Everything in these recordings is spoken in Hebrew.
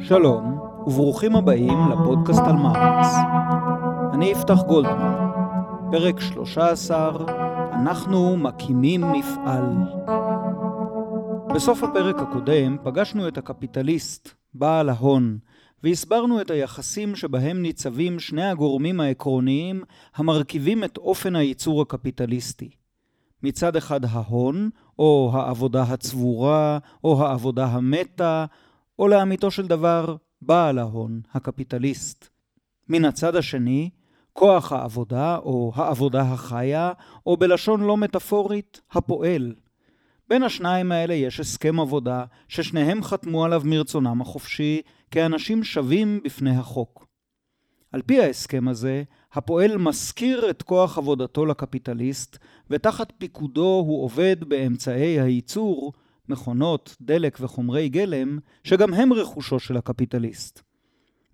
שלום, וברוכים הבאים לפודקאסט על מרקס. אני יפתח גולדמן, פרק 13, אנחנו מקימים מפעל. בסוף הפרק הקודם פגשנו את הקפיטליסט, בעל ההון, והסברנו את היחסים שבהם ניצבים שני הגורמים העקרוניים המרכיבים את אופן הייצור הקפיטליסטי. מצד אחד ההון, או העבודה הצבורה, או העבודה המתה, או לאמיתו של דבר, בעל ההון, הקפיטליסט. מן הצד השני, כוח העבודה, או העבודה החיה, או בלשון לא מטאפורית, הפועל. בין השניים האלה יש הסכם עבודה, ששניהם חתמו עליו מרצונם החופשי, כאנשים שווים בפני החוק. על פי ההסכם הזה, הפועל משכיר את כוח עבודתו לקפיטליסט, ותחת פיקודו הוא עובד באמצעי הייצור, מכונות, דלק וחומרי גלם, שגם הם רכושו של הקפיטליסט.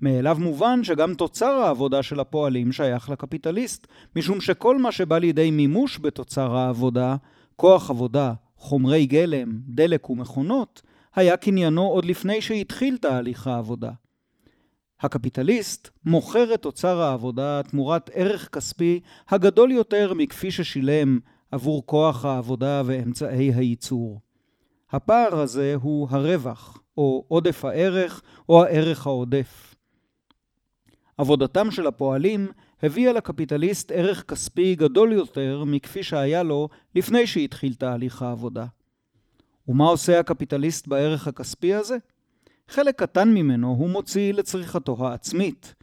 מאליו מובן שגם תוצר העבודה של הפועלים שייך לקפיטליסט, משום שכל מה שבא לידי מימוש בתוצר העבודה, כוח עבודה, חומרי גלם, דלק ומכונות, היה קניינו עוד לפני שהתחיל תהליך העבודה. הקפיטליסט מוכר את אוצר העבודה תמורת ערך כספי הגדול יותר מכפי ששילם עבור כוח העבודה ואמצעי הייצור. הפער הזה הוא הרווח, או עודף הערך, או הערך העודף. עבודתם של הפועלים הביאה לקפיטליסט ערך כספי גדול יותר מכפי שהיה לו לפני שהתחיל תהליך העבודה. ומה עושה הקפיטליסט בערך הכספי הזה? חלק קטן ממנו הוא מוציא לצריכתו העצמית.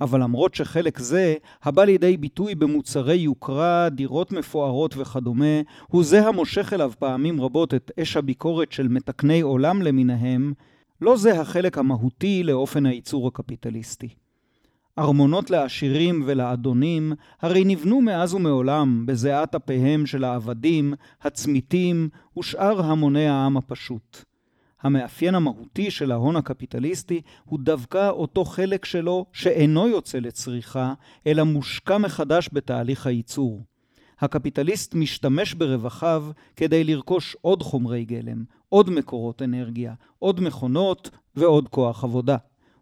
אבל למרות שחלק זה, הבא לידי ביטוי במוצרי יוקרה, דירות מפוארות וכדומה, הוא זה המושך אליו פעמים רבות את אש הביקורת של מתקני עולם למיניהם, לא זה החלק המהותי לאופן הייצור הקפיטליסטי. ארמונות לעשירים ולאדונים הרי נבנו מאז ומעולם בזיעת אפיהם של העבדים, הצמיתים ושאר המוני העם הפשוט. המאפיין המהותי של ההון הקפיטליסטי הוא דווקא אותו חלק שלו שאינו יוצא לצריכה, אלא מושקע מחדש בתהליך הייצור. הקפיטליסט משתמש ברווחיו כדי לרכוש עוד חומרי גלם, עוד מקורות אנרגיה, עוד מכונות ועוד כוח עבודה.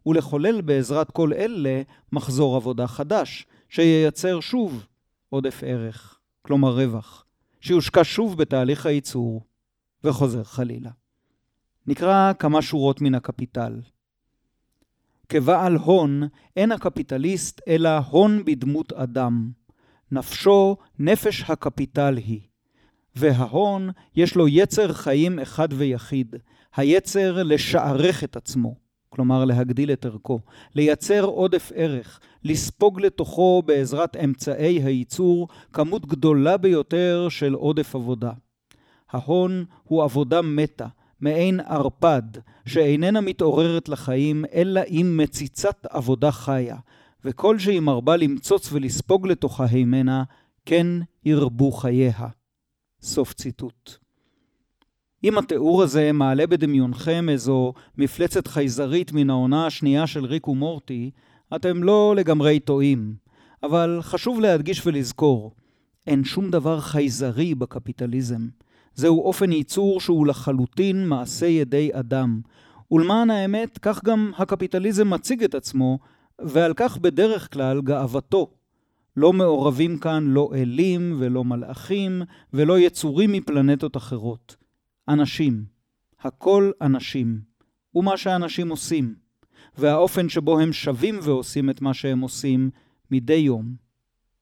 ולחולל בעזרת כל אלה מחזור עבודה חדש, שייצר שוב עודף ערך, כלומר רווח, שיושקע שוב בתהליך הייצור, וחוזר חלילה. נקרא כמה שורות מן הקפיטל. כבעל הון, אין הקפיטליסט אלא הון בדמות אדם. נפשו נפש הקפיטל היא. וההון יש לו יצר חיים אחד ויחיד, היצר לשערך את עצמו, כלומר להגדיל את ערכו, לייצר עודף ערך, לספוג לתוכו בעזרת אמצעי הייצור כמות גדולה ביותר של עודף עבודה. ההון הוא עבודה מתה, מעין ערפד, שאיננה מתעוררת לחיים, אלא עם מציצת עבודה חיה, וכל שהיא מרבה למצוץ ולספוג לתוכה הימנה, כן ירבו חייה. סוף ציטוט. אם התיאור הזה מעלה בדמיונכם איזו מפלצת חייזרית מן העונה השנייה של ריק ומורטי, אתם לא לגמרי טועים. אבל חשוב להדגיש ולזכור, אין שום דבר חייזרי בקפיטליזם. זהו אופן ייצור שהוא לחלוטין מעשה ידי אדם. ולמען האמת, כך גם הקפיטליזם מציג את עצמו, ועל כך בדרך כלל גאוותו. לא מעורבים כאן לא אלים ולא מלאכים ולא יצורים מפלנטות אחרות. אנשים. הכל אנשים. ומה שאנשים עושים. והאופן שבו הם שווים ועושים את מה שהם עושים מדי יום,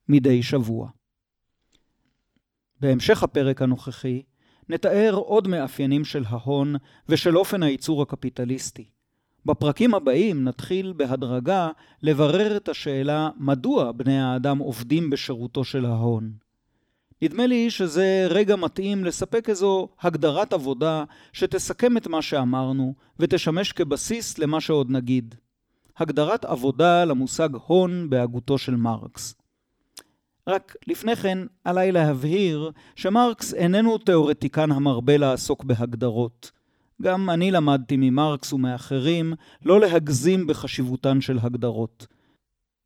מדי שבוע. בהמשך הפרק הנוכחי נתאר עוד מאפיינים של ההון ושל אופן הייצור הקפיטליסטי. בפרקים הבאים נתחיל בהדרגה לברר את השאלה מדוע בני האדם עובדים בשירותו של ההון. נדמה לי שזה רגע מתאים לספק איזו הגדרת עבודה שתסכם את מה שאמרנו ותשמש כבסיס למה שעוד נגיד. הגדרת עבודה למושג הון בהגותו של מרקס. רק לפני כן עליי להבהיר שמרקס איננו תאורטיקן המרבה לעסוק בהגדרות. גם אני למדתי ממרקס ומאחרים לא להגזים בחשיבותן של הגדרות.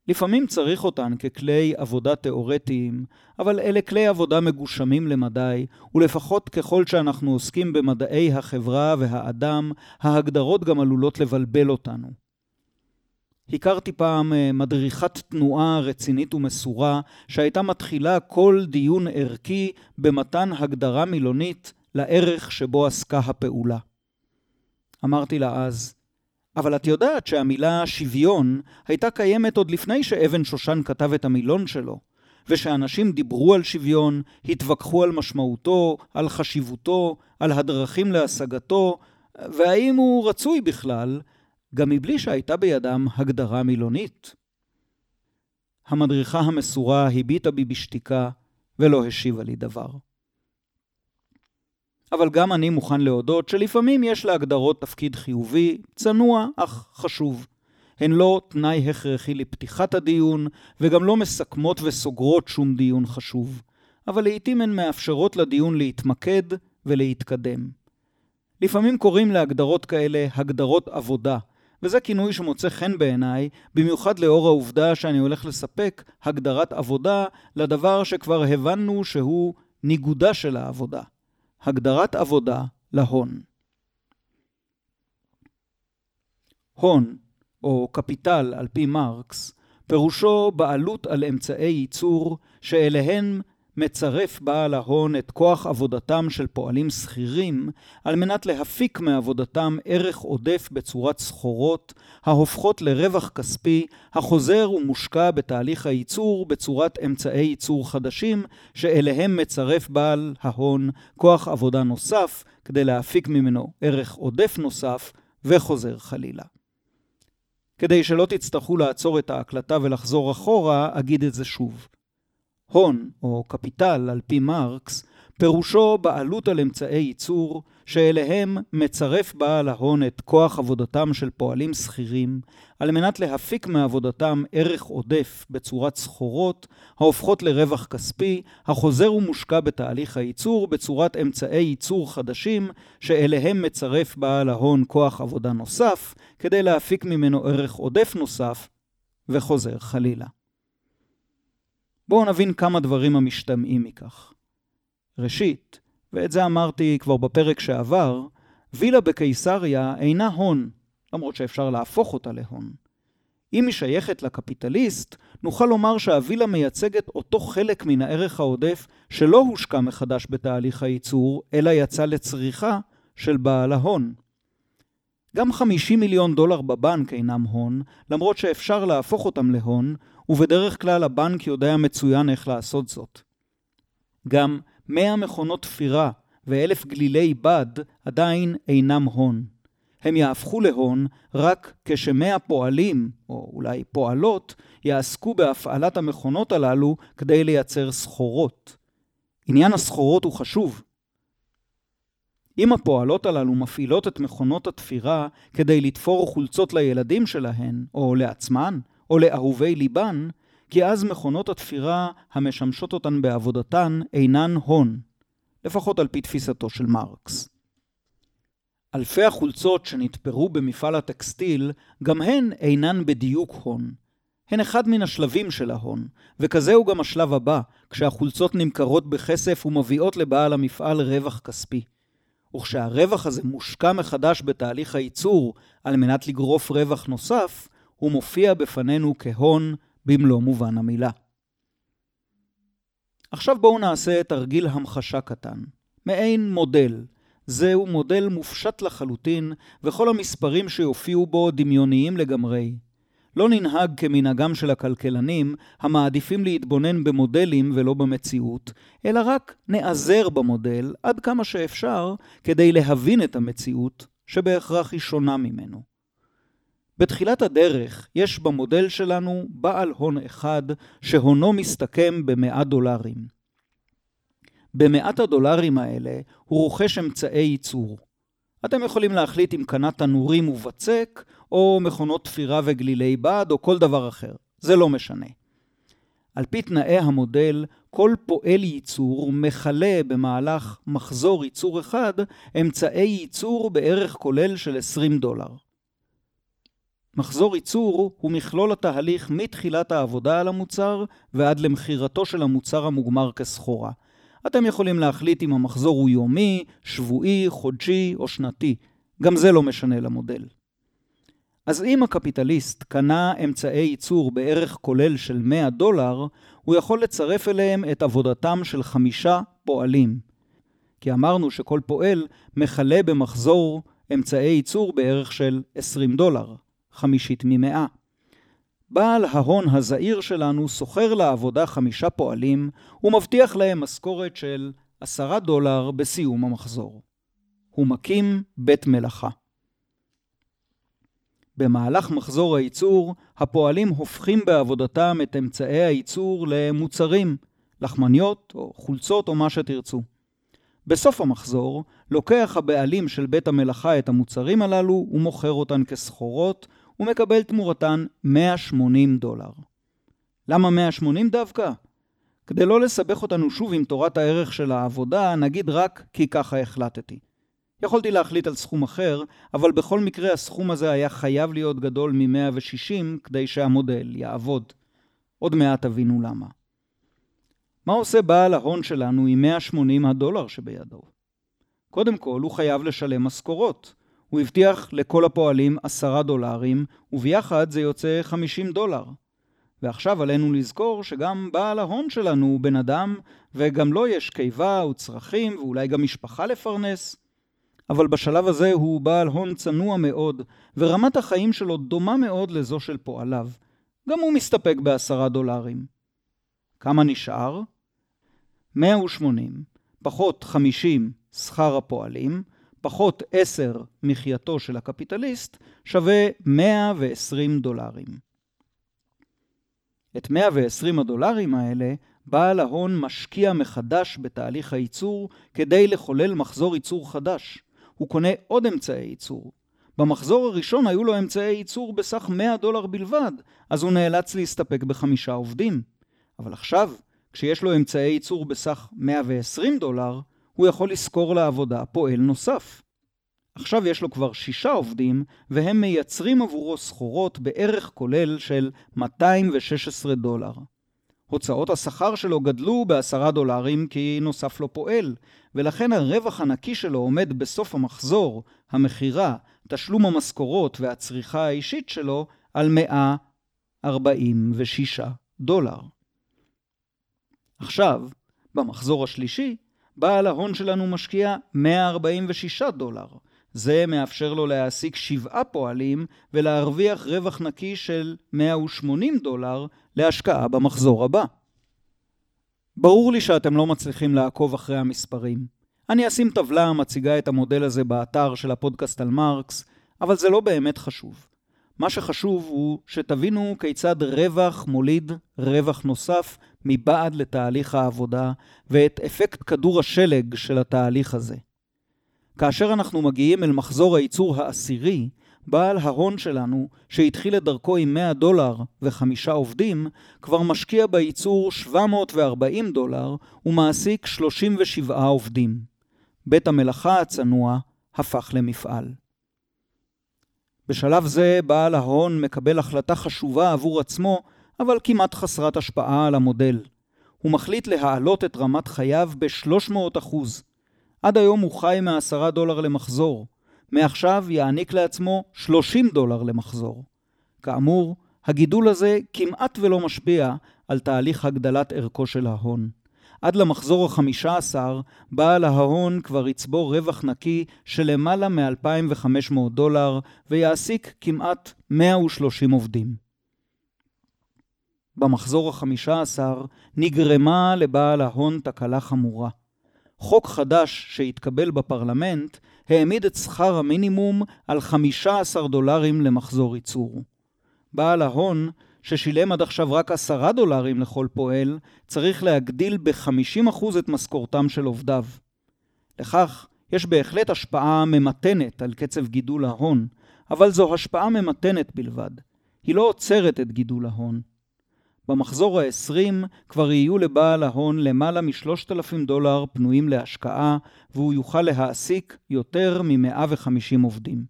לפעמים צריך אותן ככלי עבודה תאורטיים, אבל אלה כלי עבודה מגושמים למדי, ולפחות ככל שאנחנו עוסקים במדעי החברה והאדם, ההגדרות גם עלולות לבלבל אותנו. הכרתי פעם אה, מדריכת תנועה רצינית ומסורה, שהייתה מתחילה כל דיון ערכי במתן הגדרה מילונית לערך שבו עסקה הפעולה. אמרתי לה אז, אבל את יודעת שהמילה שוויון הייתה קיימת עוד לפני שאבן שושן כתב את המילון שלו, ושאנשים דיברו על שוויון, התווכחו על משמעותו, על חשיבותו, על הדרכים להשגתו, והאם הוא רצוי בכלל, גם מבלי שהייתה בידם הגדרה מילונית. המדריכה המסורה הביטה בי בשתיקה ולא השיבה לי דבר. אבל גם אני מוכן להודות שלפעמים יש להגדרות תפקיד חיובי, צנוע אך חשוב. הן לא תנאי הכרחי לפתיחת הדיון, וגם לא מסכמות וסוגרות שום דיון חשוב. אבל לעיתים הן מאפשרות לדיון להתמקד ולהתקדם. לפעמים קוראים להגדרות כאלה הגדרות עבודה, וזה כינוי שמוצא חן בעיניי, במיוחד לאור העובדה שאני הולך לספק הגדרת עבודה לדבר שכבר הבנו שהוא ניגודה של העבודה. הגדרת עבודה להון. הון, או קפיטל על פי מרקס, פירושו בעלות על אמצעי ייצור שאליהן מצרף בעל ההון את כוח עבודתם של פועלים שכירים על מנת להפיק מעבודתם ערך עודף בצורת סחורות ההופכות לרווח כספי החוזר ומושקע בתהליך הייצור בצורת אמצעי ייצור חדשים שאליהם מצרף בעל ההון כוח עבודה נוסף כדי להפיק ממנו ערך עודף נוסף וחוזר חלילה. כדי שלא תצטרכו לעצור את ההקלטה ולחזור אחורה, אגיד את זה שוב. הון או קפיטל על פי מרקס, פירושו בעלות על אמצעי ייצור, שאליהם מצרף בעל ההון את כוח עבודתם של פועלים שכירים, על מנת להפיק מעבודתם ערך עודף בצורת סחורות, ההופכות לרווח כספי, החוזר ומושקע בתהליך הייצור בצורת אמצעי ייצור חדשים, שאליהם מצרף בעל ההון כוח עבודה נוסף, כדי להפיק ממנו ערך עודף נוסף, וחוזר חלילה. בואו נבין כמה דברים המשתמעים מכך. ראשית, ואת זה אמרתי כבר בפרק שעבר, וילה בקיסריה אינה הון, למרות שאפשר להפוך אותה להון. אם היא שייכת לקפיטליסט, נוכל לומר שהווילה מייצגת אותו חלק מן הערך העודף שלא הושקע מחדש בתהליך הייצור, אלא יצא לצריכה של בעל ההון. גם 50 מיליון דולר בבנק אינם הון, למרות שאפשר להפוך אותם להון, ובדרך כלל הבנק יודע מצוין איך לעשות זאת. גם 100 מכונות תפירה ואלף גלילי בד עדיין אינם הון. הם יהפכו להון רק כשמאה פועלים, או אולי פועלות, יעסקו בהפעלת המכונות הללו כדי לייצר סחורות. עניין הסחורות הוא חשוב. אם הפועלות הללו מפעילות את מכונות התפירה כדי לתפור חולצות לילדים שלהן, או לעצמן, או לאהובי ליבן, כי אז מכונות התפירה המשמשות אותן בעבודתן אינן הון, לפחות על פי תפיסתו של מרקס. אלפי החולצות שנתפרו במפעל הטקסטיל, גם הן אינן בדיוק הון. הן אחד מן השלבים של ההון, וכזהו גם השלב הבא, כשהחולצות נמכרות בכסף ומביאות לבעל המפעל רווח כספי. וכשהרווח הזה מושקע מחדש בתהליך הייצור על מנת לגרוף רווח נוסף, הוא מופיע בפנינו כהון במלוא מובן המילה. עכשיו בואו נעשה תרגיל המחשה קטן. מעין מודל. זהו מודל מופשט לחלוטין, וכל המספרים שיופיעו בו דמיוניים לגמרי. לא ננהג כמנהגם של הכלכלנים, המעדיפים להתבונן במודלים ולא במציאות, אלא רק נעזר במודל עד כמה שאפשר כדי להבין את המציאות, שבהכרח היא שונה ממנו. בתחילת הדרך יש במודל שלנו בעל הון אחד שהונו מסתכם במאה דולרים. במאת הדולרים האלה הוא רוכש אמצעי ייצור. אתם יכולים להחליט אם קנה תנורים ובצק, או מכונות תפירה וגלילי בד, או כל דבר אחר. זה לא משנה. על פי תנאי המודל, כל פועל ייצור מכלה במהלך מחזור ייצור אחד אמצעי ייצור בערך כולל של 20 דולר. מחזור ייצור הוא מכלול התהליך מתחילת העבודה על המוצר ועד למכירתו של המוצר המוגמר כסחורה. אתם יכולים להחליט אם המחזור הוא יומי, שבועי, חודשי או שנתי. גם זה לא משנה למודל. אז אם הקפיטליסט קנה אמצעי ייצור בערך כולל של 100 דולר, הוא יכול לצרף אליהם את עבודתם של חמישה פועלים. כי אמרנו שכל פועל מכלה במחזור אמצעי ייצור בערך של 20 דולר, חמישית ממאה. בעל ההון הזעיר שלנו שוכר לעבודה חמישה פועלים ומבטיח להם משכורת של עשרה דולר בסיום המחזור. הוא מקים בית מלאכה. במהלך מחזור הייצור, הפועלים הופכים בעבודתם את אמצעי הייצור למוצרים, לחמניות או חולצות או מה שתרצו. בסוף המחזור, לוקח הבעלים של בית המלאכה את המוצרים הללו ומוכר אותן כסחורות, ומקבל תמורתן 180 דולר. למה 180 דווקא? כדי לא לסבך אותנו שוב עם תורת הערך של העבודה, נגיד רק כי ככה החלטתי. יכולתי להחליט על סכום אחר, אבל בכל מקרה הסכום הזה היה חייב להיות גדול מ-160 כדי שהמודל יעבוד. עוד מעט תבינו למה. מה עושה בעל ההון שלנו עם 180 הדולר שבידו? קודם כל, הוא חייב לשלם משכורות. הוא הבטיח לכל הפועלים 10 דולרים, וביחד זה יוצא 50 דולר. ועכשיו עלינו לזכור שגם בעל ההון שלנו הוא בן אדם, וגם לו יש קיבה וצרכים, ואולי גם משפחה לפרנס. אבל בשלב הזה הוא בעל הון צנוע מאוד, ורמת החיים שלו דומה מאוד לזו של פועליו. גם הוא מסתפק בעשרה דולרים. כמה נשאר? 180, פחות 50 שכר הפועלים, פחות 10 מחייתו של הקפיטליסט, שווה 120 דולרים. את 120 הדולרים האלה, בעל ההון משקיע מחדש בתהליך הייצור כדי לחולל מחזור ייצור חדש. הוא קונה עוד אמצעי ייצור. במחזור הראשון היו לו אמצעי ייצור בסך 100 דולר בלבד, אז הוא נאלץ להסתפק בחמישה עובדים. אבל עכשיו, כשיש לו אמצעי ייצור בסך 120 דולר, הוא יכול לשכור לעבודה פועל נוסף. עכשיו יש לו כבר שישה עובדים, והם מייצרים עבורו סחורות בערך כולל של 216 דולר. הוצאות השכר שלו גדלו בעשרה דולרים כי נוסף לו פועל, ולכן הרווח הנקי שלו עומד בסוף המחזור, המכירה, תשלום המשכורות והצריכה האישית שלו על 146 דולר. עכשיו, במחזור השלישי, בעל ההון שלנו משקיע 146 דולר. זה מאפשר לו להעסיק שבעה פועלים ולהרוויח רווח נקי של 180 דולר להשקעה במחזור הבא. ברור לי שאתם לא מצליחים לעקוב אחרי המספרים. אני אשים טבלה המציגה את המודל הזה באתר של הפודקאסט על מרקס, אבל זה לא באמת חשוב. מה שחשוב הוא שתבינו כיצד רווח מוליד רווח נוסף מבעד לתהליך העבודה ואת אפקט כדור השלג של התהליך הזה. כאשר אנחנו מגיעים אל מחזור הייצור העשירי, בעל ההון שלנו, שהתחיל את דרכו עם 100 דולר וחמישה עובדים, כבר משקיע בייצור 740 דולר ומעסיק 37 עובדים. בית המלאכה הצנוע הפך למפעל. בשלב זה בעל ההון מקבל החלטה חשובה עבור עצמו, אבל כמעט חסרת השפעה על המודל. הוא מחליט להעלות את רמת חייו ב-300 עד היום הוא חי מ-10 דולר למחזור. מעכשיו יעניק לעצמו 30 דולר למחזור. כאמור, הגידול הזה כמעט ולא משפיע על תהליך הגדלת ערכו של ההון. עד למחזור החמישה עשר, בעל ההון כבר יצבור רווח נקי של למעלה מ-2,500 דולר ויעסיק כמעט 130 עובדים. במחזור החמישה עשר נגרמה לבעל ההון תקלה חמורה. חוק חדש שהתקבל בפרלמנט העמיד את שכר המינימום על 15 דולרים למחזור ייצור. בעל ההון, ששילם עד עכשיו רק 10 דולרים לכל פועל, צריך להגדיל ב-50% את משכורתם של עובדיו. לכך יש בהחלט השפעה ממתנת על קצב גידול ההון, אבל זו השפעה ממתנת בלבד. היא לא עוצרת את גידול ההון. במחזור ה-20 כבר יהיו לבעל ההון למעלה מ-3,000 דולר פנויים להשקעה, והוא יוכל להעסיק יותר מ-150 עובדים.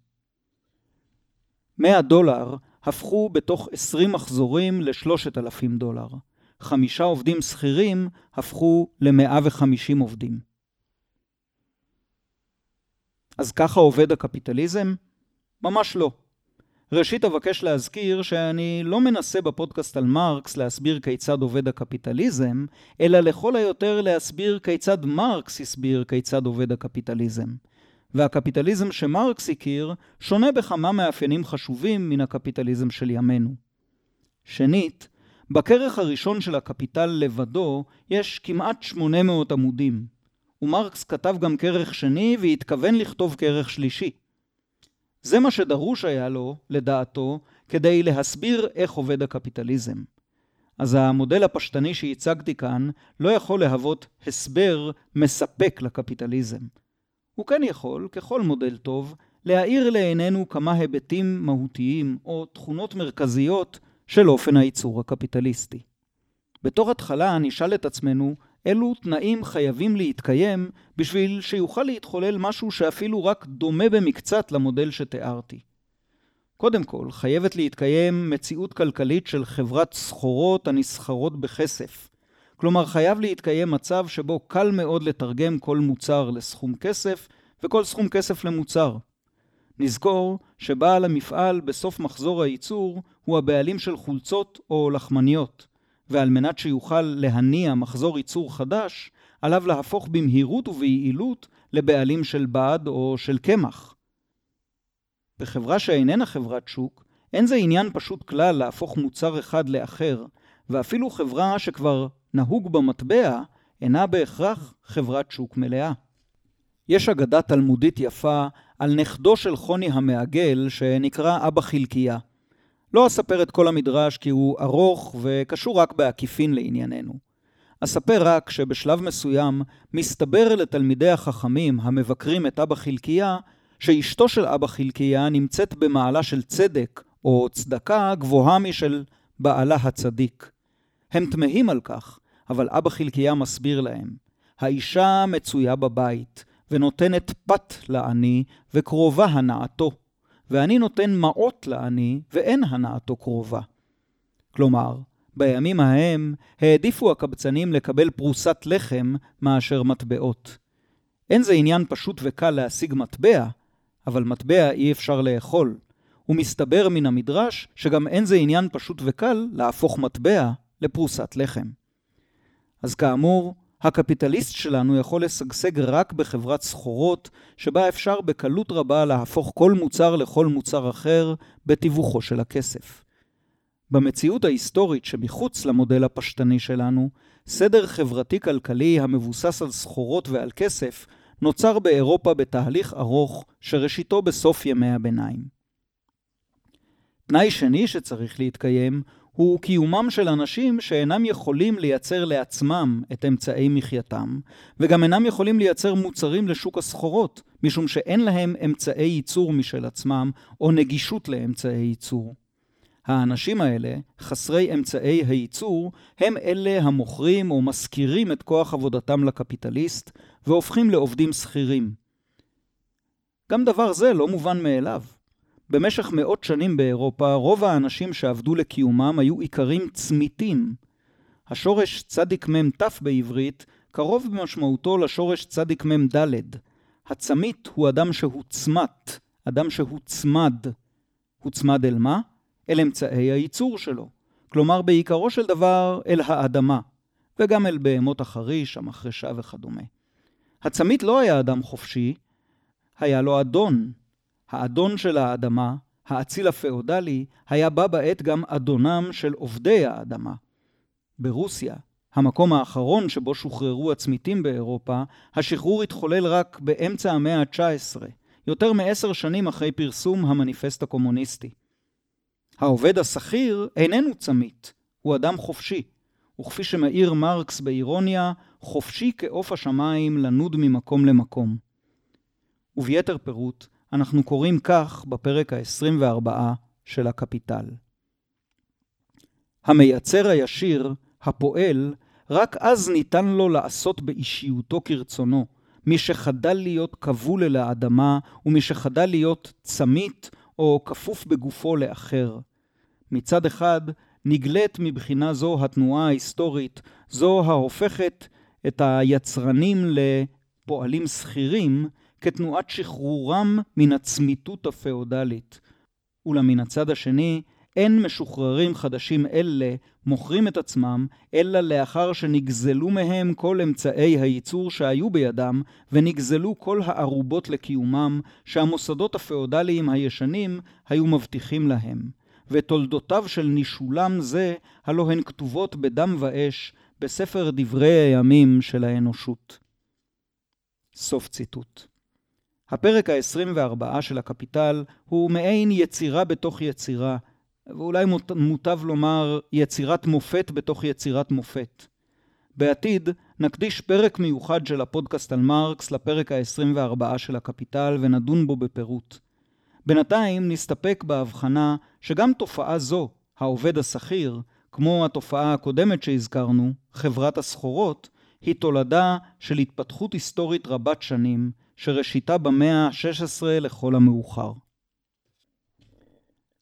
100 דולר הפכו בתוך 20 מחזורים ל-3,000 דולר. חמישה עובדים שכירים הפכו ל-150 עובדים. אז ככה עובד הקפיטליזם? ממש לא. ראשית אבקש להזכיר שאני לא מנסה בפודקאסט על מרקס להסביר כיצד עובד הקפיטליזם, אלא לכל היותר להסביר כיצד מרקס הסביר כיצד עובד הקפיטליזם. והקפיטליזם שמרקס הכיר שונה בכמה מאפיינים חשובים מן הקפיטליזם של ימינו. שנית, בכרך הראשון של הקפיטל לבדו יש כמעט 800 עמודים, ומרקס כתב גם כרך שני והתכוון לכתוב כרך שלישי. זה מה שדרוש היה לו, לדעתו, כדי להסביר איך עובד הקפיטליזם. אז המודל הפשטני שהצגתי כאן לא יכול להוות הסבר מספק לקפיטליזם. הוא כן יכול, ככל מודל טוב, להאיר לעינינו כמה היבטים מהותיים או תכונות מרכזיות של אופן הייצור הקפיטליסטי. בתור התחלה נשאל את עצמנו אילו תנאים חייבים להתקיים בשביל שיוכל להתחולל משהו שאפילו רק דומה במקצת למודל שתיארתי. קודם כל, חייבת להתקיים מציאות כלכלית של חברת סחורות הנסחרות בכסף. כלומר, חייב להתקיים מצב שבו קל מאוד לתרגם כל מוצר לסכום כסף וכל סכום כסף למוצר. נזכור שבעל המפעל בסוף מחזור הייצור הוא הבעלים של חולצות או לחמניות. ועל מנת שיוכל להניע מחזור ייצור חדש, עליו להפוך במהירות וביעילות לבעלים של בד או של קמח. בחברה שאיננה חברת שוק, אין זה עניין פשוט כלל להפוך מוצר אחד לאחר, ואפילו חברה שכבר נהוג במטבע, אינה בהכרח חברת שוק מלאה. יש אגדה תלמודית יפה על נכדו של חוני המעגל שנקרא אבא חלקיה. לא אספר את כל המדרש כי הוא ארוך וקשור רק בעקיפין לענייננו. אספר רק שבשלב מסוים מסתבר לתלמידי החכמים המבקרים את אבא חלקיה, שאשתו של אבא חלקיה נמצאת במעלה של צדק או צדקה גבוהה משל בעלה הצדיק. הם תמהים על כך, אבל אבא חלקיה מסביר להם. האישה מצויה בבית, ונותנת פת לעני, וקרובה הנעתו. ואני נותן מעות לעני, ואין הנאתו קרובה. כלומר, בימים ההם העדיפו הקבצנים לקבל פרוסת לחם מאשר מטבעות. אין זה עניין פשוט וקל להשיג מטבע, אבל מטבע אי אפשר לאכול. ומסתבר מן המדרש שגם אין זה עניין פשוט וקל להפוך מטבע לפרוסת לחם. אז כאמור, הקפיטליסט שלנו יכול לשגשג רק בחברת סחורות, שבה אפשר בקלות רבה להפוך כל מוצר לכל מוצר אחר בתיווכו של הכסף. במציאות ההיסטורית שמחוץ למודל הפשטני שלנו, סדר חברתי-כלכלי המבוסס על סחורות ועל כסף נוצר באירופה בתהליך ארוך שראשיתו בסוף ימי הביניים. תנאי שני שצריך להתקיים הוא קיומם של אנשים שאינם יכולים לייצר לעצמם את אמצעי מחייתם, וגם אינם יכולים לייצר מוצרים לשוק הסחורות, משום שאין להם אמצעי ייצור משל עצמם, או נגישות לאמצעי ייצור. האנשים האלה, חסרי אמצעי הייצור, הם אלה המוכרים או משכירים את כוח עבודתם לקפיטליסט, והופכים לעובדים שכירים. גם דבר זה לא מובן מאליו. במשך מאות שנים באירופה, רוב האנשים שעבדו לקיומם היו איכרים צמיתים. השורש צדיק מ"ם ת' בעברית קרוב במשמעותו לשורש צדיק מ"ם ד'. הצמית הוא אדם שהוצמת, אדם שהוצמד. הוצמד אל מה? אל אמצעי הייצור שלו. כלומר, בעיקרו של דבר, אל האדמה, וגם אל בהמות החריש, המחרשה וכדומה. הצמית לא היה אדם חופשי, היה לו אדון, האדון של האדמה, האציל הפאודלי, היה בה בעת גם אדונם של עובדי האדמה. ברוסיה, המקום האחרון שבו שוחררו הצמיתים באירופה, השחרור התחולל רק באמצע המאה ה-19, יותר מעשר שנים אחרי פרסום המניפסט הקומוניסטי. העובד השכיר איננו צמית, הוא אדם חופשי, וכפי שמאיר מרקס באירוניה, חופשי כעוף השמיים לנוד ממקום למקום. וביתר פירוט, אנחנו קוראים כך בפרק ה-24 של הקפיטל. המייצר הישיר, הפועל, רק אז ניתן לו לעשות באישיותו כרצונו, מי שחדל להיות כבול אל האדמה, ומי שחדל להיות צמית או כפוף בגופו לאחר. מצד אחד, נגלית מבחינה זו התנועה ההיסטורית, זו ההופכת את היצרנים לפועלים שכירים, כתנועת שחרורם מן הצמיתות הפאודלית. אולם מן הצד השני, אין משוחררים חדשים אלה מוכרים את עצמם, אלא לאחר שנגזלו מהם כל אמצעי הייצור שהיו בידם, ונגזלו כל הערובות לקיומם, שהמוסדות הפאודליים הישנים היו מבטיחים להם. ותולדותיו של נישולם זה, הלא הן כתובות בדם ואש, בספר דברי הימים של האנושות. סוף ציטוט. הפרק ה-24 של הקפיטל הוא מעין יצירה בתוך יצירה, ואולי מוטב לומר יצירת מופת בתוך יצירת מופת. בעתיד נקדיש פרק מיוחד של הפודקאסט על מרקס לפרק ה-24 של הקפיטל ונדון בו בפירוט. בינתיים נסתפק בהבחנה שגם תופעה זו, העובד השכיר, כמו התופעה הקודמת שהזכרנו, חברת הסחורות, היא תולדה של התפתחות היסטורית רבת שנים, שראשיתה במאה ה-16 לכל המאוחר.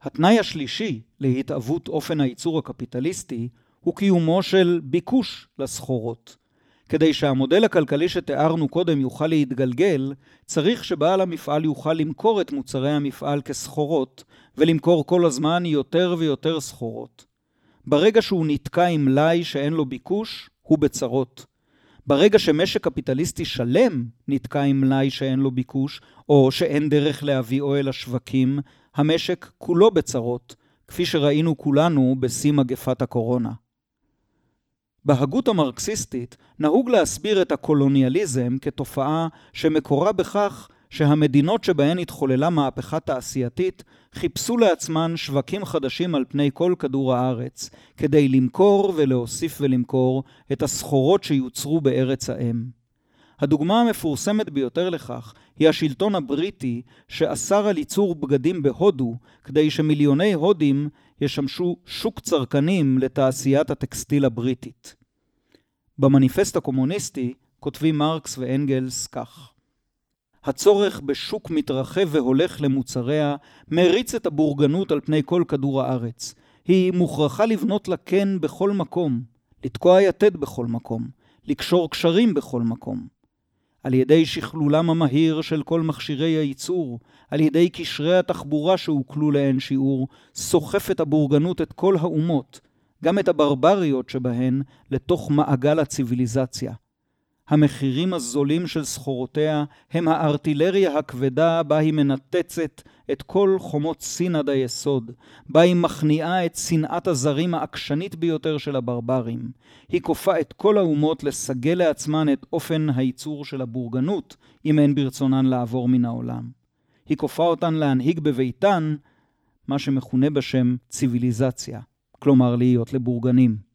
התנאי השלישי להתהוות אופן הייצור הקפיטליסטי הוא קיומו של ביקוש לסחורות. כדי שהמודל הכלכלי שתיארנו קודם יוכל להתגלגל, צריך שבעל המפעל יוכל למכור את מוצרי המפעל כסחורות, ולמכור כל הזמן יותר ויותר סחורות. ברגע שהוא נתקע עם מלאי שאין לו ביקוש, הוא בצרות. ברגע שמשק קפיטליסטי שלם נתקע עם מלאי שאין לו ביקוש, או שאין דרך להביאו אל השווקים, המשק כולו בצרות, כפי שראינו כולנו בשיא מגפת הקורונה. בהגות המרקסיסטית נהוג להסביר את הקולוניאליזם כתופעה שמקורה בכך שהמדינות שבהן התחוללה מהפכה תעשייתית חיפשו לעצמן שווקים חדשים על פני כל כדור הארץ, כדי למכור ולהוסיף ולמכור את הסחורות שיוצרו בארץ האם. הדוגמה המפורסמת ביותר לכך היא השלטון הבריטי שאסר על ייצור בגדים בהודו כדי שמיליוני הודים ישמשו שוק צרכנים לתעשיית הטקסטיל הבריטית. במניפסט הקומוניסטי כותבים מרקס ואנגלס כך: הצורך בשוק מתרחב והולך למוצריה מריץ את הבורגנות על פני כל כדור הארץ. היא מוכרחה לבנות לה קן בכל מקום, לתקוע יתד בכל מקום, לקשור קשרים בכל מקום. על ידי שכלולם המהיר של כל מכשירי הייצור, על ידי קשרי התחבורה שהוקלו לאין שיעור, סוחפת הבורגנות את כל האומות, גם את הברבריות שבהן, לתוך מעגל הציוויליזציה. המחירים הזולים של סחורותיה הם הארטילריה הכבדה בה היא מנתצת את כל חומות סין עד היסוד, בה היא מכניעה את שנאת הזרים העקשנית ביותר של הברברים. היא כופה את כל האומות לסגל לעצמן את אופן הייצור של הבורגנות, אם אין ברצונן לעבור מן העולם. היא כופה אותן להנהיג בביתן מה שמכונה בשם ציוויליזציה, כלומר להיות לבורגנים.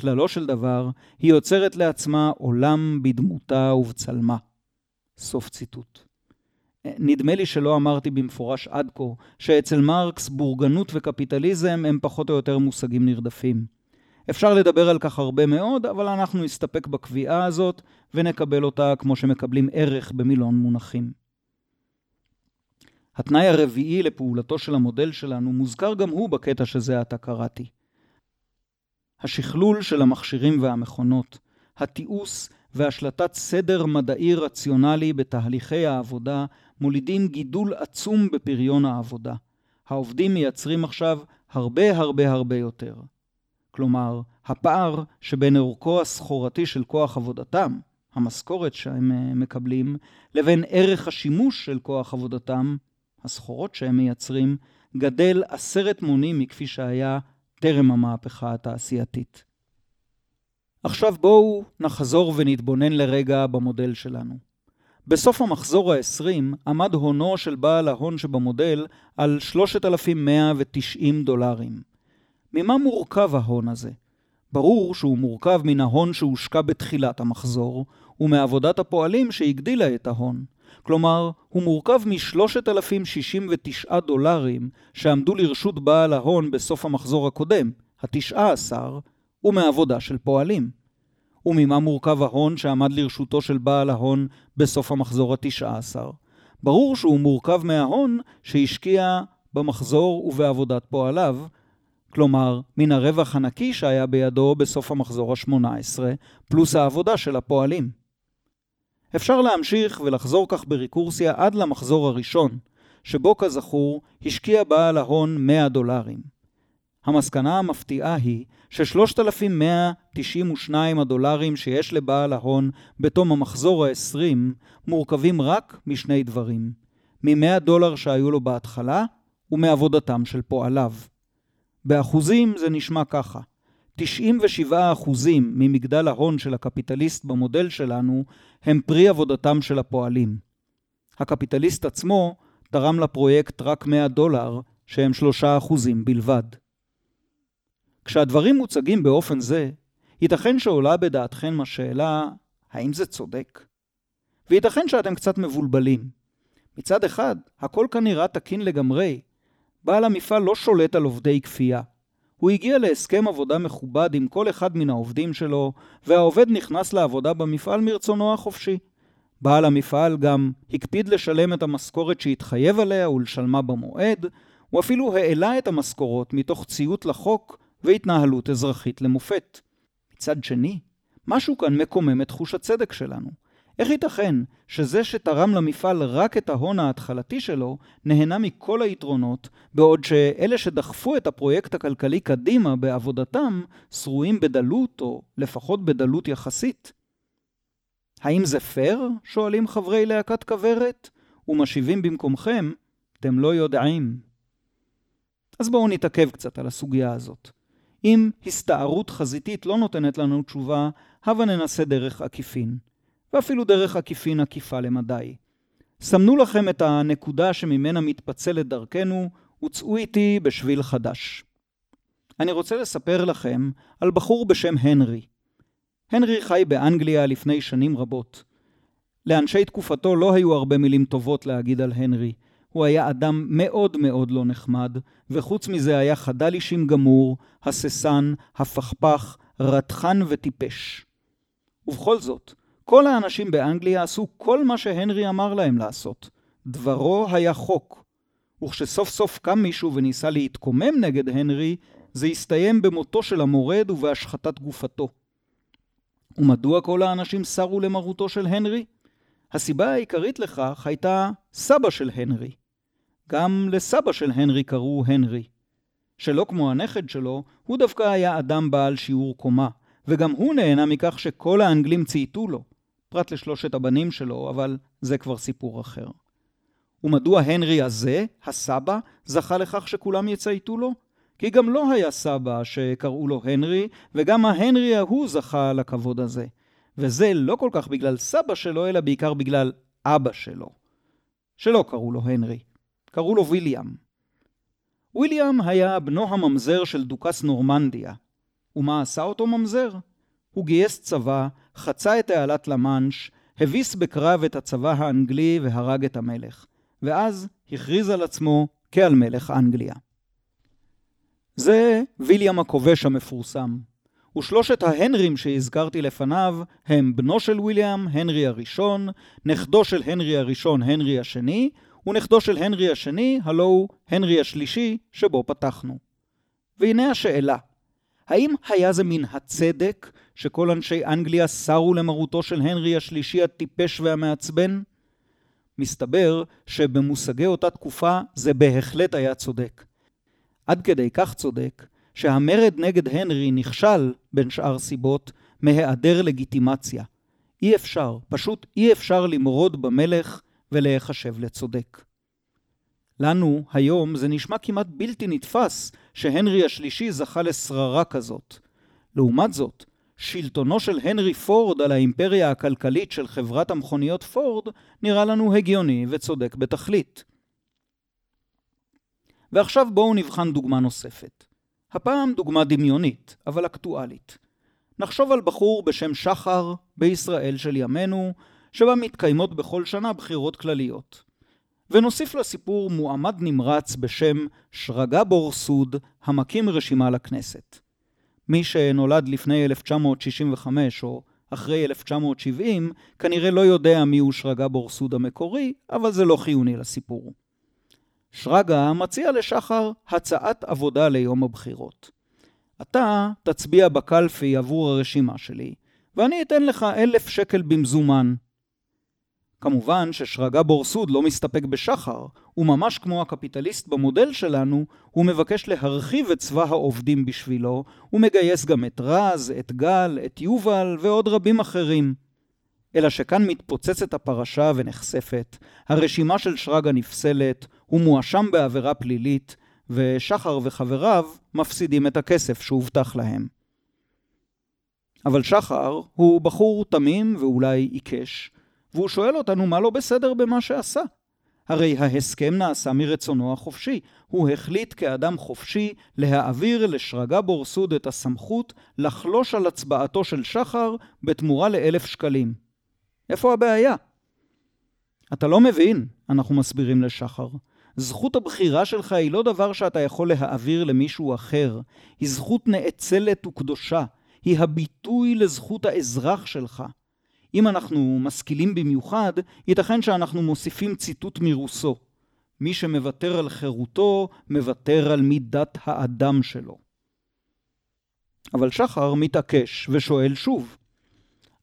כללו של דבר, היא יוצרת לעצמה עולם בדמותה ובצלמה. סוף ציטוט. נדמה לי שלא אמרתי במפורש עד כה, שאצל מרקס בורגנות וקפיטליזם הם פחות או יותר מושגים נרדפים. אפשר לדבר על כך הרבה מאוד, אבל אנחנו נסתפק בקביעה הזאת ונקבל אותה כמו שמקבלים ערך במילון מונחים. התנאי הרביעי לפעולתו של המודל שלנו מוזכר גם הוא בקטע שזה עתה קראתי. השכלול של המכשירים והמכונות, התיעוש והשלטת סדר מדעי רציונלי בתהליכי העבודה מולידים גידול עצום בפריון העבודה. העובדים מייצרים עכשיו הרבה הרבה הרבה יותר. כלומר, הפער שבין אורכו הסחורתי של כוח עבודתם, המשכורת שהם אה, מקבלים, לבין ערך השימוש של כוח עבודתם, הסחורות שהם מייצרים, גדל עשרת מונים מכפי שהיה טרם המהפכה התעשייתית. עכשיו בואו נחזור ונתבונן לרגע במודל שלנו. בסוף המחזור ה-20 עמד הונו של בעל ההון שבמודל על 3,190 דולרים. ממה מורכב ההון הזה? ברור שהוא מורכב מן ההון שהושקע בתחילת המחזור, ומעבודת הפועלים שהגדילה את ההון. כלומר, הוא מורכב מ-3,069 דולרים שעמדו לרשות בעל ההון בסוף המחזור הקודם, התשעה עשר, ומעבודה של פועלים. וממה מורכב ההון שעמד לרשותו של בעל ההון בסוף המחזור התשעה עשר? ברור שהוא מורכב מההון שהשקיע במחזור ובעבודת פועליו, כלומר, מן הרווח הנקי שהיה בידו בסוף המחזור ה-18, פלוס העבודה של הפועלים. אפשר להמשיך ולחזור כך בריקורסיה עד למחזור הראשון, שבו כזכור השקיע בעל ההון 100 דולרים. המסקנה המפתיעה היא ש-3,192 הדולרים שיש לבעל ההון בתום המחזור ה-20 מורכבים רק משני דברים, מ-100 דולר שהיו לו בהתחלה ומעבודתם של פועליו. באחוזים זה נשמע ככה: 97% ממגדל ההון של הקפיטליסט במודל שלנו הם פרי עבודתם של הפועלים. הקפיטליסט עצמו תרם לפרויקט רק 100 דולר, שהם 3% בלבד. כשהדברים מוצגים באופן זה, ייתכן שעולה בדעתכם השאלה, האם זה צודק? וייתכן שאתם קצת מבולבלים. מצד אחד, הכל כאן נראה תקין לגמרי. בעל המפעל לא שולט על עובדי כפייה. הוא הגיע להסכם עבודה מכובד עם כל אחד מן העובדים שלו, והעובד נכנס לעבודה במפעל מרצונו החופשי. בעל המפעל גם הקפיד לשלם את המשכורת שהתחייב עליה ולשלמה במועד, הוא אפילו העלה את המשכורות מתוך ציות לחוק והתנהלות אזרחית למופת. מצד שני, משהו כאן מקומם את תחוש הצדק שלנו. איך ייתכן שזה שתרם למפעל רק את ההון ההתחלתי שלו, נהנה מכל היתרונות, בעוד שאלה שדחפו את הפרויקט הכלכלי קדימה בעבודתם, שרויים בדלות, או לפחות בדלות יחסית? האם זה פייר? שואלים חברי להקת כוורת, ומשיבים במקומכם, אתם לא יודעים. אז בואו נתעכב קצת על הסוגיה הזאת. אם הסתערות חזיתית לא נותנת לנו תשובה, הבה ננסה דרך עקיפין. ואפילו דרך עקיפין עקיפה למדי. סמנו לכם את הנקודה שממנה מתפצלת דרכנו, וצאו איתי בשביל חדש. אני רוצה לספר לכם על בחור בשם הנרי. הנרי חי באנגליה לפני שנים רבות. לאנשי תקופתו לא היו הרבה מילים טובות להגיד על הנרי. הוא היה אדם מאוד מאוד לא נחמד, וחוץ מזה היה חדל אישים גמור, הססן, הפכפך, רתחן וטיפש. ובכל זאת, כל האנשים באנגליה עשו כל מה שהנרי אמר להם לעשות. דברו היה חוק. וכשסוף סוף קם מישהו וניסה להתקומם נגד הנרי, זה הסתיים במותו של המורד ובהשחתת גופתו. ומדוע כל האנשים סרו למרותו של הנרי? הסיבה העיקרית לכך הייתה סבא של הנרי. גם לסבא של הנרי קראו הנרי. שלא כמו הנכד שלו, הוא דווקא היה אדם בעל שיעור קומה, וגם הוא נהנה מכך שכל האנגלים צייתו לו, פרט לשלושת הבנים שלו, אבל זה כבר סיפור אחר. ומדוע הנרי הזה, הסבא, זכה לכך שכולם יצייתו לו? כי גם לא היה סבא שקראו לו הנרי, וגם ההנרי ההוא זכה לכבוד הזה. וזה לא כל כך בגלל סבא שלו, אלא בעיקר בגלל אבא שלו. שלא קראו לו הנרי, קראו לו ויליאם. ויליאם היה בנו הממזר של דוכס נורמנדיה. ומה עשה אותו ממזר? הוא גייס צבא, חצה את תעלת למאנש, הביס בקרב את הצבא האנגלי והרג את המלך, ואז הכריז על עצמו כעל מלך אנגליה. זה ויליאם הכובש המפורסם. ושלושת ההנרים שהזכרתי לפניו הם בנו של ויליאם, הנרי הראשון, נכדו של הנרי הראשון, הנרי השני, ונכדו של הנרי השני, הלו הוא הנרי השלישי, שבו פתחנו. והנה השאלה, האם היה זה מן הצדק שכל אנשי אנגליה סרו למרותו של הנרי השלישי הטיפש והמעצבן? מסתבר שבמושגי אותה תקופה זה בהחלט היה צודק. עד כדי כך צודק, שהמרד נגד הנרי נכשל, בין שאר סיבות, מהיעדר לגיטימציה. אי אפשר, פשוט אי אפשר למרוד במלך ולהיחשב לצודק. לנו, היום, זה נשמע כמעט בלתי נתפס שהנרי השלישי זכה לשררה כזאת. לעומת זאת, שלטונו של הנרי פורד על האימפריה הכלכלית של חברת המכוניות פורד נראה לנו הגיוני וצודק בתכלית. ועכשיו בואו נבחן דוגמה נוספת. הפעם דוגמה דמיונית, אבל אקטואלית. נחשוב על בחור בשם שחר בישראל של ימינו, שבה מתקיימות בכל שנה בחירות כלליות. ונוסיף לסיפור מועמד נמרץ בשם שרגא בורסוד, המקים רשימה לכנסת. מי שנולד לפני 1965 או אחרי 1970, כנראה לא יודע מיהו שרגא בורסוד המקורי, אבל זה לא חיוני לסיפור. שרגא מציע לשחר הצעת עבודה ליום הבחירות. אתה תצביע בקלפי עבור הרשימה שלי, ואני אתן לך אלף שקל במזומן. כמובן ששרגא בורסוד לא מסתפק בשחר, וממש כמו הקפיטליסט במודל שלנו, הוא מבקש להרחיב את צבא העובדים בשבילו, ומגייס גם את רז, את גל, את יובל ועוד רבים אחרים. אלא שכאן מתפוצצת הפרשה ונחשפת, הרשימה של שרגא נפסלת, הוא מואשם בעבירה פלילית, ושחר וחבריו מפסידים את הכסף שהובטח להם. אבל שחר הוא בחור תמים ואולי עיקש, והוא שואל אותנו מה לא בסדר במה שעשה. הרי ההסכם נעשה מרצונו החופשי. הוא החליט כאדם חופשי להעביר לשרגא בורסוד את הסמכות לחלוש על הצבעתו של שחר בתמורה לאלף שקלים. איפה הבעיה? אתה לא מבין, אנחנו מסבירים לשחר. זכות הבחירה שלך היא לא דבר שאתה יכול להעביר למישהו אחר. היא זכות נאצלת וקדושה. היא הביטוי לזכות האזרח שלך. אם אנחנו משכילים במיוחד, ייתכן שאנחנו מוסיפים ציטוט מרוסו: מי שמוותר על חירותו, מוותר על מידת האדם שלו. אבל שחר מתעקש ושואל שוב: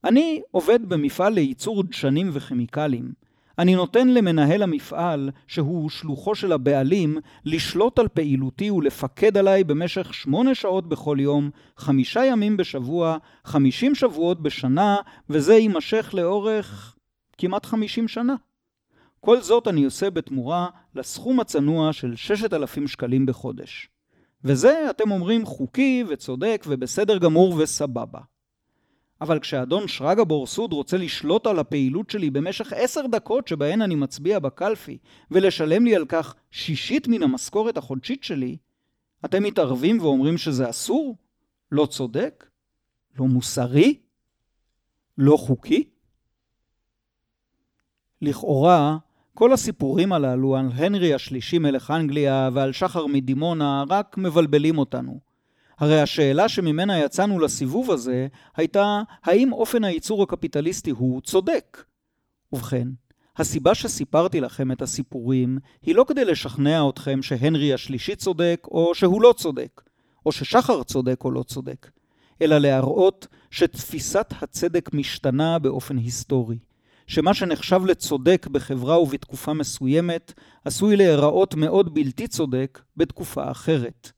אני עובד במפעל לייצור דשנים וכימיקלים. אני נותן למנהל המפעל, שהוא שלוחו של הבעלים, לשלוט על פעילותי ולפקד עליי במשך שמונה שעות בכל יום, חמישה ימים בשבוע, חמישים שבועות בשנה, וזה יימשך לאורך כמעט חמישים שנה. כל זאת אני עושה בתמורה לסכום הצנוע של ששת אלפים שקלים בחודש. וזה, אתם אומרים, חוקי וצודק ובסדר גמור וסבבה. אבל כשאדון שרגא בורסוד רוצה לשלוט על הפעילות שלי במשך עשר דקות שבהן אני מצביע בקלפי, ולשלם לי על כך שישית מן המשכורת החודשית שלי, אתם מתערבים ואומרים שזה אסור? לא צודק? לא מוסרי? לא חוקי? לכאורה, כל הסיפורים הללו על הנרי השלישי מלך אנגליה ועל שחר מדימונה רק מבלבלים אותנו. הרי השאלה שממנה יצאנו לסיבוב הזה הייתה האם אופן הייצור הקפיטליסטי הוא צודק. ובכן, הסיבה שסיפרתי לכם את הסיפורים היא לא כדי לשכנע אתכם שהנרי השלישי צודק או שהוא לא צודק, או ששחר צודק או לא צודק, אלא להראות שתפיסת הצדק משתנה באופן היסטורי, שמה שנחשב לצודק בחברה ובתקופה מסוימת עשוי להיראות מאוד בלתי צודק בתקופה אחרת.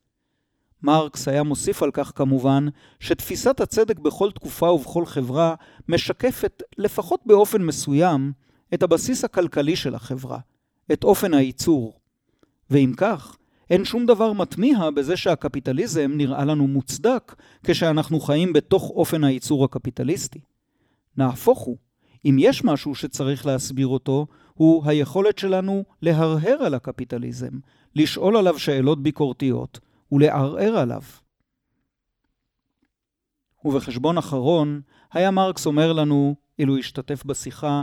מרקס היה מוסיף על כך כמובן, שתפיסת הצדק בכל תקופה ובכל חברה משקפת, לפחות באופן מסוים, את הבסיס הכלכלי של החברה, את אופן הייצור. ואם כך, אין שום דבר מתמיהה בזה שהקפיטליזם נראה לנו מוצדק כשאנחנו חיים בתוך אופן הייצור הקפיטליסטי. נהפוך הוא, אם יש משהו שצריך להסביר אותו, הוא היכולת שלנו להרהר על הקפיטליזם, לשאול עליו שאלות ביקורתיות, ולערער עליו. ובחשבון אחרון, היה מרקס אומר לנו, אילו השתתף בשיחה,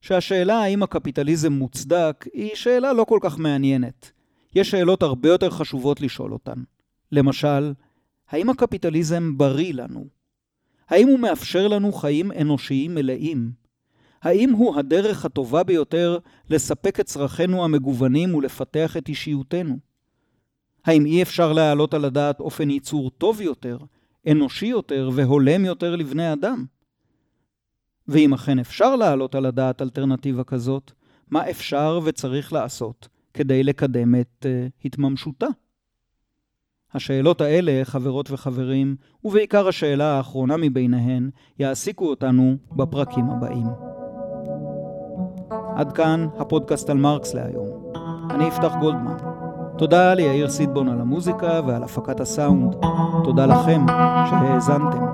שהשאלה האם הקפיטליזם מוצדק היא שאלה לא כל כך מעניינת. יש שאלות הרבה יותר חשובות לשאול אותן. למשל, האם הקפיטליזם בריא לנו? האם הוא מאפשר לנו חיים אנושיים מלאים? האם הוא הדרך הטובה ביותר לספק את צרכינו המגוונים ולפתח את אישיותנו? האם אי אפשר להעלות על הדעת אופן ייצור טוב יותר, אנושי יותר והולם יותר לבני אדם? ואם אכן אפשר להעלות על הדעת אלטרנטיבה כזאת, מה אפשר וצריך לעשות כדי לקדם את uh, התממשותה? השאלות האלה, חברות וחברים, ובעיקר השאלה האחרונה מביניהן, יעסיקו אותנו בפרקים הבאים. עד כאן הפודקאסט על מרקס להיום. אני אפתח גולדמן. תודה ליאיר סידבון על המוזיקה ועל הפקת הסאונד. תודה לכם שהאזנתם.